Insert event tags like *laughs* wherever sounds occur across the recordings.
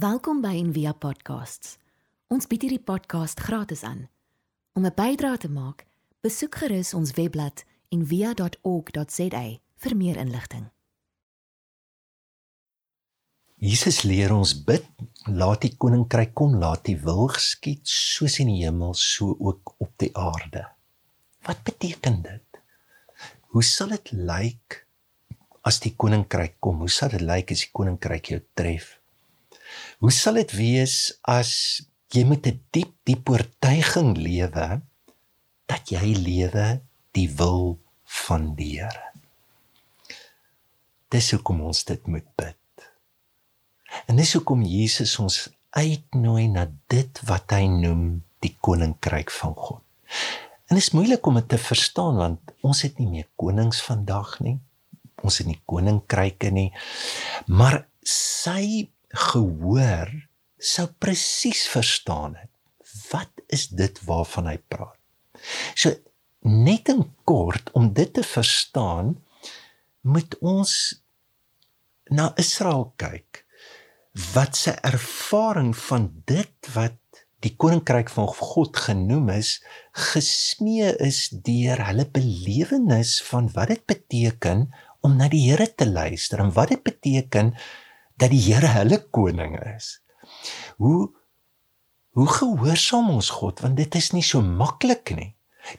Welkom by Envia Podcasts. Ons bied hierdie podcast gratis aan. Om 'n bydrae te maak, besoek gerus ons webblad en via.org.za vir meer inligting. Jesus leer ons bid, laat die koninkryk kom, laat die wil geskied soos in die hemel, so ook op die aarde. Wat beteken dit? Hoe sal dit lyk as die koninkryk kom? Hoe sal dit lyk as die koninkryk jou tref? Hoe sal dit wees as jy met 'n diep diep oortuiging lewe dat jy lewe die wil van die Here. Dis hoekom ons dit moet bid. En dis hoekom Jesus ons uitnooi na dit wat hy noem die koninkryk van God. En dit is moeilik om dit te verstaan want ons het nie meer konings vandag nie. Ons het nie koninkryke nie. Maar sy gehoor sou presies verstaan het. Wat is dit waarvan hy praat? So net in kort om dit te verstaan, moet ons na Israel kyk. Wat se ervaring van dit wat die koninkryk van God genoem is, gesmee is deur hulle belewenis van wat dit beteken om na die Here te luister en wat dit beteken dat die Here hulle koning is. Hoe hoe gehoorsaam ons God want dit is nie so maklik nie.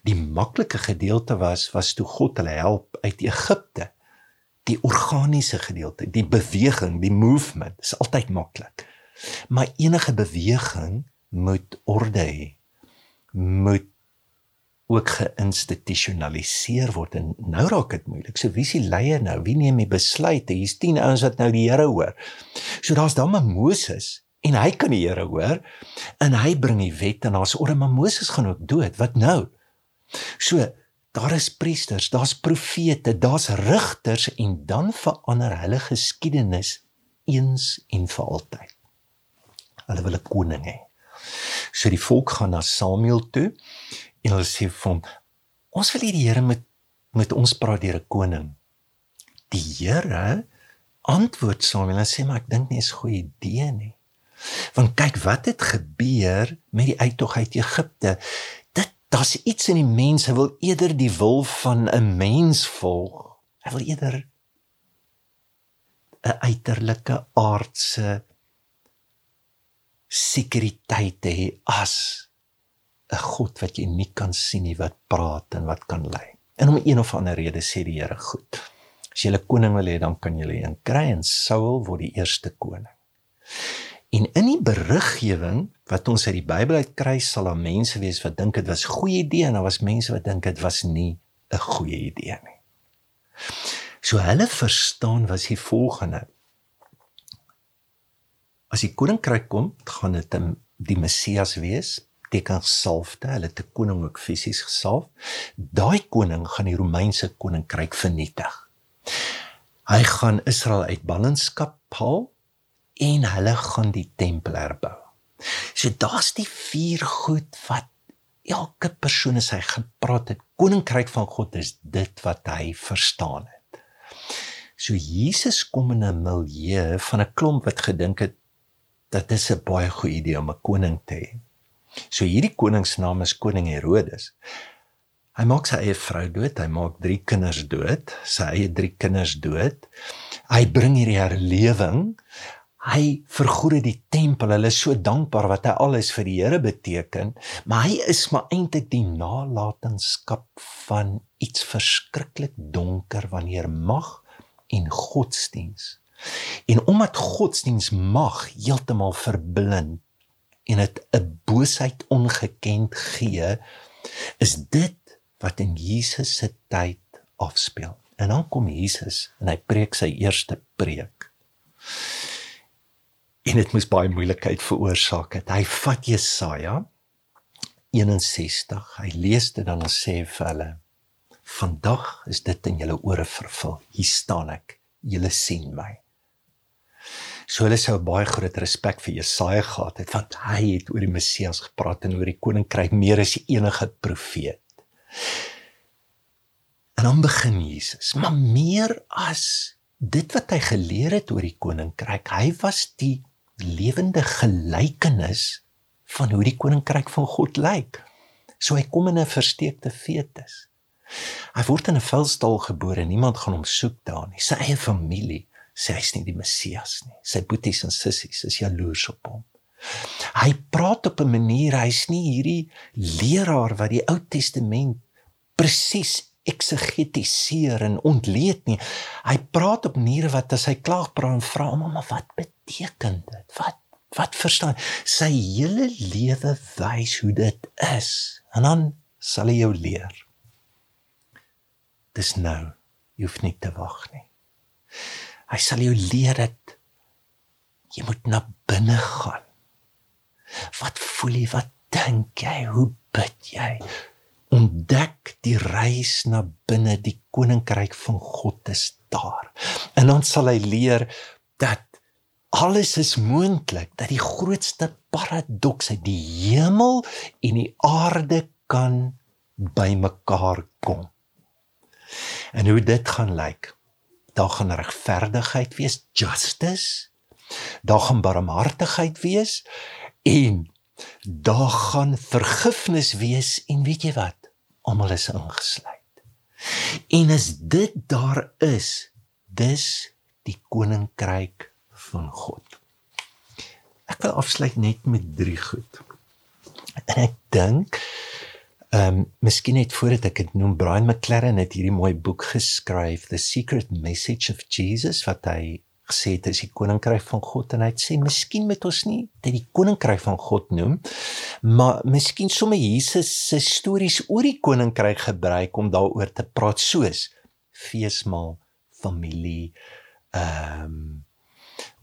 Die maklike gedeelte was was toe God hulle help uit Egipte. Die organiese gedeelte, die beweging, die movement is altyd maklik. Maar enige beweging moet orde hê. Moet ook geïnstitusionaliseer word en nou raak dit moeilik. So wie is die leier nou? Wie neem die besluite? Hier's 10 ouens wat nou die Here hoor. So daar's dan maar Moses en hy kan die Here hoor en hy bring die wet en daar's orde maar Moses gaan ook dood. Wat nou? So daar is priesters, daar's profete, daar's rigters en dan verander hulle geskiedenis eens en vir altyd. Hulle wil 'n koning hê. So die volk gaan na Samuel toe en hulle sê vir hom ons wil hê die Here moet met ons praat deur 'n koning. Die Here antwoord Samuel en sê maar ek dink nie is goeie idee nie. Want kyk wat het gebeur met die uittog uit Egipte. Dit daar's iets in die mens, hy wil eerder die wil van 'n mens volg. Hy wil eerder 'n uiterlike aardse sekuriteit hê as 'n God wat jy nie kan sien nie wat praat en wat kan lei. En om een of ander rede sê die Here goed. As jy 'n koning wil hê, dan kan jy een kry en Saul word die eerste koning. En in die beriggewing wat ons uit die Bybel uit kry, sal daar mense wees wat dink dit was 'n goeie idee en daar was mense wat dink dit was nie 'n goeie idee nie. So hulle verstaan was die volgende. As die koninkryk kom, gaan dit die Messias wees, teken salfte, hulle het 'n koning ook fisies gesalf. Daai koning gaan die Romeinse koninkryk vernietig. Hy gaan Israel uit ballingskap haal en hulle gaan die tempel herbou. So daar's die vier goed wat elke persoon as hy gepraat het, koninkryk van God is dit wat hy verstaan het. So Jesus kom in 'n milieu van 'n klomp wat gedink het dat dit 'n baie goeie idee om 'n koning te hê. So hierdie koning se naam is koning Herodes. Hy maak sy eie vrou dood, hy maak drie kinders dood, sy eie drie kinders dood. Hy bring hierdie herlewing. Hy vergoed die tempel. Hulle is so dankbaar wat hy alles vir die Here beteken, maar hy is maar eintlik die nalatenskap van iets verskriklik donker wanneer mag en godsdiens. En omdat godsdiens mag heeltemal verblind en dit 'n boosheid ongekend gee, is dit wat in Jesus se tyd afspeel. En dan kom Jesus en hy preek sy eerste preek. En dit moes baie moeilikheid veroorsaak het. Hy vat Jesaja 61. Hy lees dit dan en sê vir hulle: "Vandag is dit in julle ore vervul. Hier staan ek. Julle sien my." So hulle sou baie groot respek vir Jesaja gehad het want hy het oor die Messias gepraat en oor die koninkryk meer as enige profeet. En dan begin Jesus, maar meer as dit wat hy geleer het oor die koninkryk. Hy was die lewende gelykenis van hoe die koninkryk van God lyk. So hy kom in 'n versteekte fetus. Hy word in 'n vuilstal gebore. Niemand gaan hom soek daar nie. Sy eie familie sê hy's nie die Messias nie. Sy boeties en sissies is jaloers op hom. Hy praat op 'n manier, hy's nie hierdie leraar wat die Ou Testament presies eksegetiseer en ontleed nie. Hy praat op maniere wat as hy klaag praat en vra hom maar wat beteken dit? Wat wat verstaan? Sy hele lewe wys hoe dit is. En dan sal hy jou leer. Dis nou. Jy hoef nie te wag nie. Hy sal jou leer dat jy moet na binne gaan. Wat voel jy? Wat dink jy? Hoe bid jy? Ontdek die reis na binne, die koninkryk van God is daar. En dan sal hy leer dat alles is moontlik, dat die grootste paradoks uit die hemel en die aarde kan bymekaar kom. En hoe dit gaan lyk? Daar gaan regverdigheid wees, justice. Daar gaan barmhartigheid wees en daar gaan vergifnis wees en weet jy wat? Almal is ingesluit. En as dit daar is, dis die koninkryk van God. Ek wil afsluit net met drie goed. En ek dink ehm um, miskien net voordat ek dit noem Brian McLaren het hierdie mooi boek geskryf The Secret Message of Jesus wat hy gesê het is die koninkryk van God. En hy het sê miskien moet ons nie dit die koninkryk van God noem maar miskien sommer Jesus se stories oor die koninkryk gebruik om daaroor te praat soos feesmaal familie ehm um,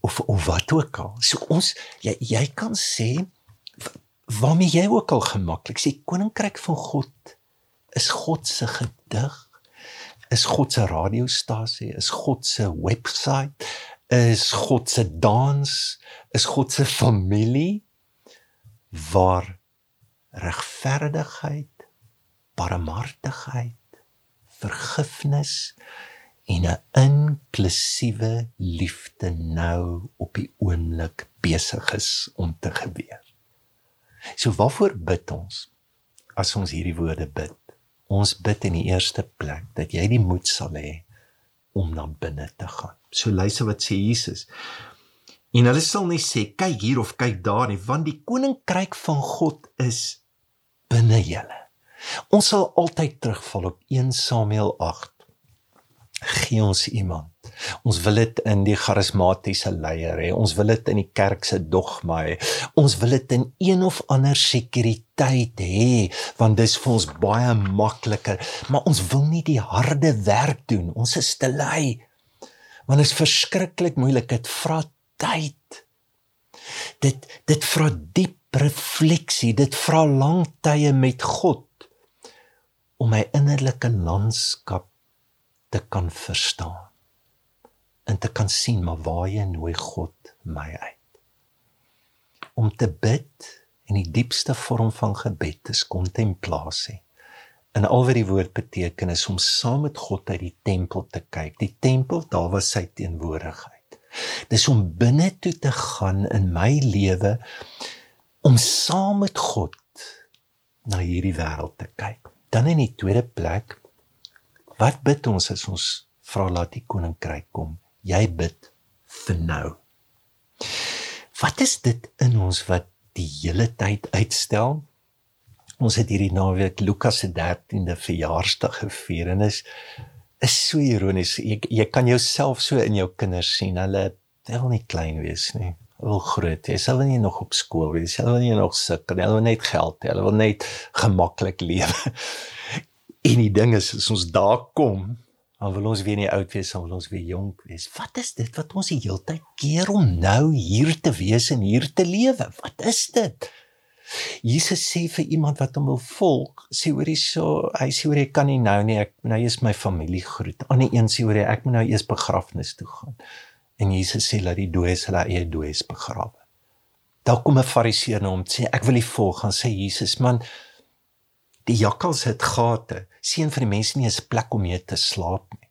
of of wat ook al. So ons jy jy kan sê waarmee jy ook al gemaklik sê koninkryk van God is God se gedig is God se radiostasie is God se webwerf is God se dans, is God se familie waar regverdigheid, barmhartigheid, vergifnis en 'n inklusiewe liefde nou op die oomblik besig is om te gebeur. So waarvoor bid ons as ons hierdie woorde bid? Ons bid in die eerste plek dat jy die moed sal hê om na binne te gaan. So luister wat sê Jesus. En hulle sal nie sê kyk hier of kyk daar nie, want die koninkryk van God is binne julle. Ons sal altyd terugval op 1 Samuel 8. Gee ons iemand. Ons wil dit in die charismatiese leier hê. Ons wil dit in die kerk se dogma hê. Ons wil dit in een of ander sekuriteit hê, want dis vir ons baie makliker, maar ons wil nie die harde werk doen. Ons is te lui want dit is verskriklik moeilik. Dit vra tyd. Dit dit vra diep refleksie. Dit vra lang tye met God om my innerlike landskap te kan verstaan en te kan sien maar waarheen nooi God my uit. Om te bid in die diepste vorm van gebed is kontemplasie. En al wat die woord beteken is om saam met God uit die tempel te kyk. Die tempel, daar was sy teenwoordigheid. Dis om binne toe te gaan in my lewe om saam met God na hierdie wêreld te kyk. Dan in die tweede plek, wat bid ons as ons vra laat die koninkryk kom? Jy bid vir nou. Wat is dit in ons wat die hele tyd uitstel? Ons het hierdie naweek Lukas se 13de verjaarsdag gevier en is is so ironies. Jy jy kan jouself so in jou kinders sien. Hulle wil nie klein wees nie. Hulle wil groot wees. Hulle wil nie nog op skool wees. Hulle wil nie nog sukkel nie. Hulle wil net geld hê. Hulle wil net gemaklik lewe. *laughs* En die ding is as ons daar kom, dan wil ons weer nie oud wees, dan wil ons weer jonk wees. Wat is dit wat ons die hele tyd keer om nou hier te wees en hier te lewe? Wat is dit? Jesus sê vir iemand wat hom wil volg, sê hoor hierso, hy sê hoor ek kan nie nou nie, ek nou eers my familie groet. Ander een sê hoor ek moet nou eers begrafnis toe gaan. En Jesus sê laat die dooies hulle eie dooies begrawe. Daar kom 'n fariseer na hom sê ek wil u volg, gaan sê Jesus, man die jakkals het gate, sien vir die mense nie 'n plek om mee te slaap nie.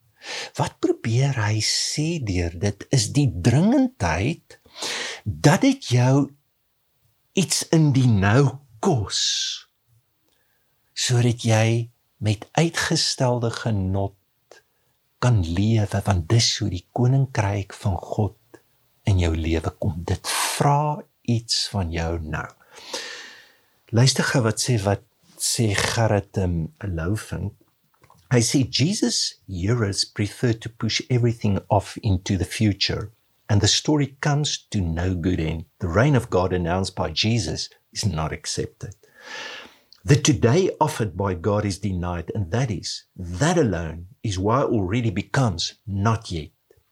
Wat probeer hy sê deur dit is die dringendheid Dat dit jou iets in die nou kos sodat jy met uitgestelde genot kan lewe want dis hoe die koninkryk van God in jou lewe kom. Dit vra iets van jou nou. Luister gou wat sê wat sê Gerrit um, Loufing. Hy sê Jesus hearers prefer to push everything off into the future and the story comes to no good end. The reign of God announced by Jesus is not accepted. The today offered by God is denied and that is that alone is why already becomes not yet.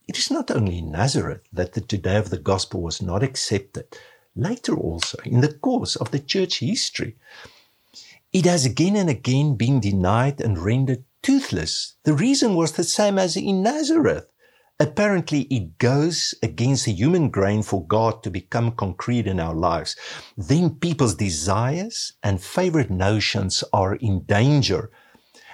It is not only in Nazareth that the today of the gospel was not accepted, later also in the course of the church history. It has again and again been denied and rendered toothless. The reason was the same as in Nazareth. Apparently, it goes against the human grain for God to become concrete in our lives. Then people's desires and favorite notions are in danger.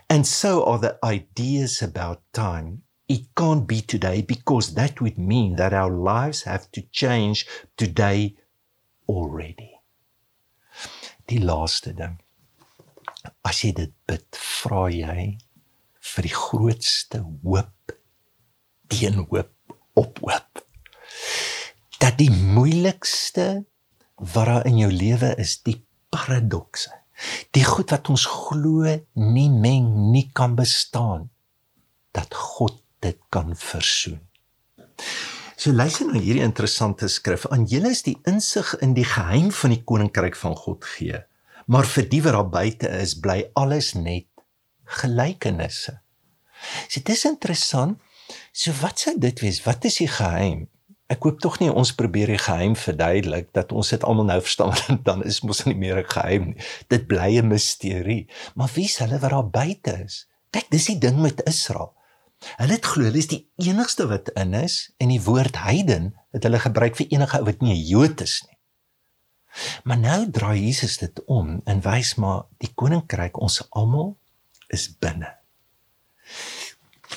And so are the ideas about time. It can't be today because that would mean that our lives have to change today already. Die laaste ding. As jy dit bid, vra jy vir die grootste hoop teen hoop op hoop. Dat die moeilikste wat daar in jou lewe is, die paradokse. Die goed wat ons glo nie meng nie kan bestaan dat God dit kan versoen. So luister nou hierdie interessante skrif. Aan julle is die insig in die geheim van die koninkryk van God gee. Maar vir die wat daar buite is, bly alles net gelykenisse. So dit is interessant. So wat sou dit wees? Wat is die geheim? Ek hoop tog nie ons probeer die geheim verduidelik dat ons dit almal nou verstaan *laughs* en dan is mos nie meer 'n geheim nie. Dit bly 'n misterie. Maar wie is hulle wat daar buite is? Kyk, dis die ding met Israel. Hulle het glo hulle is die enigste wat in is en die woord heiden het hulle gebruik vir enige ou wat nie 'n Jood is nie. Maar nou draai Jesus dit om en wys maar die koninkryk ons almal is binne.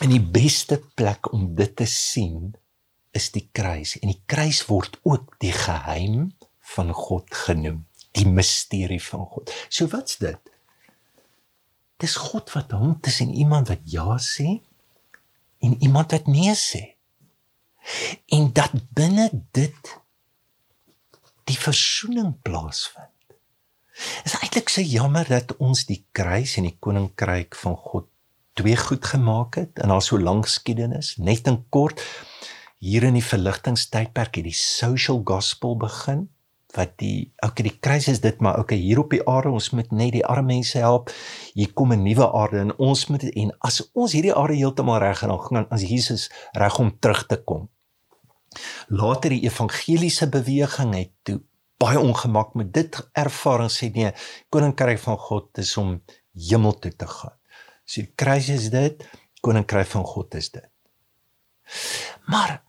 En die beste plek om dit te sien is die kruis en die kruis word ook die geheim van God genoem, die misterie van God. So wat's dit? Dis God wat hom tussen iemand wat ja sê en iemand wat nee sê. En dat binne dit die versoening plaasvind. Dit is eintlik so jammer dat ons die kruis en die koninkryk van God twee goed gemaak het in haar so lank geskiedenis. Net in kort hier in die verligtingstydperk het die social gospel begin wat die okay die kruis is dit maar okay hier op die aarde ons moet net die arme mense help. Hier kom 'n nuwe aarde en ons moet en as ons hierdie aarde heeltemal reg en dan gaan as Jesus reg om terug te kom. Later die evangeliese beweging het toe baie ongemak met dit ervaring sê nee koninkryk van God is om hemel toe te gaan. So die kruis is dit, koninkryk van God is dit. Maar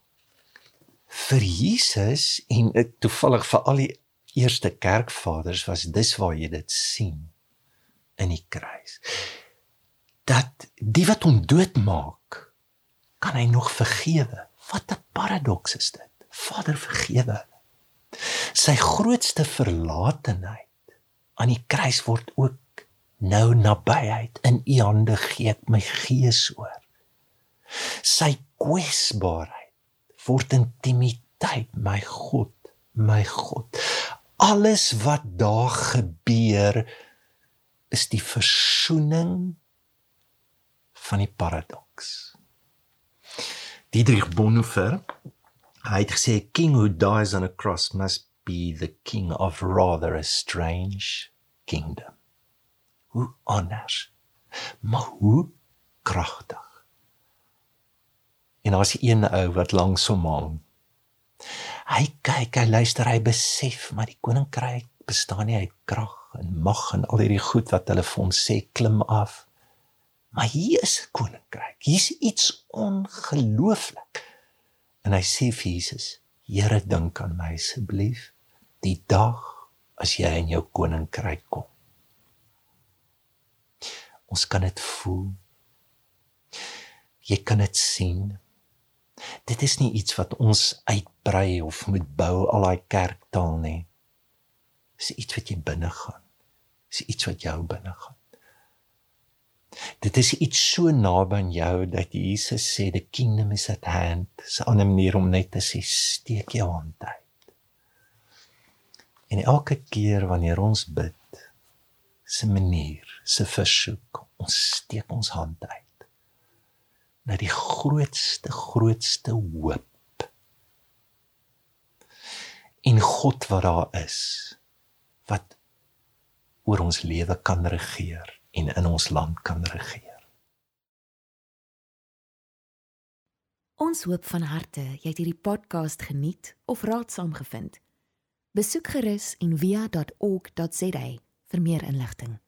vir Jesus en toevallig vir al die eerste kerkvaders was dis waar jy dit sien in die kruis. Dat die wat hom doodmaak, kan hy nog vergewe. Wat 'n paradoks is dit. Vader vergewe. Sy grootste verlatenheid aan die kruis word ook nou nabyheid in u hande gee ek my gees oor sy kwesbaarheid word intimiteit my god my god alles wat daar gebeur is die versoening van die paradoks Dietrich Bonhoeffer hy het gesê king who dies on a cross must be the king of rather a strange kingdom hoe anders. Maar hoe kragtig. En daar's een ou wat langs hom hang. Hy kyk, hy luister, hy besef maar die koninkryk bestaan nie uit krag en mag en al hierdie goed wat hulle vir ons sê klim af. Maar hier is koninkryk. Hier's iets ongelooflik. En hy sê vir Jesus: "Here, dink aan my asseblief die dag as jy in jou koninkryk kom." Ons kan dit voel. Jy kan dit sien. Dit is nie iets wat ons uitbrei of moet bou al daai kerktaal nie. Dis iets wat jy binne gaan. Dis iets wat jou binne gaan. Dit is iets so naby aan jou dat Jesus sê the kingdom is at hand. Dis 'n ander manier om net te sê steek jou hand uit. En elke keer wanneer ons bid, se manier, se versoek, ons steek ons hand uit na die grootste grootste hoop. In God wat daar is wat oor ons lewe kan regeer en in ons land kan regeer. Ons hoop van harte jy het hierdie podcast geniet of raadsaam gevind. Besoek gerus en via.ok.za vir meer inligting.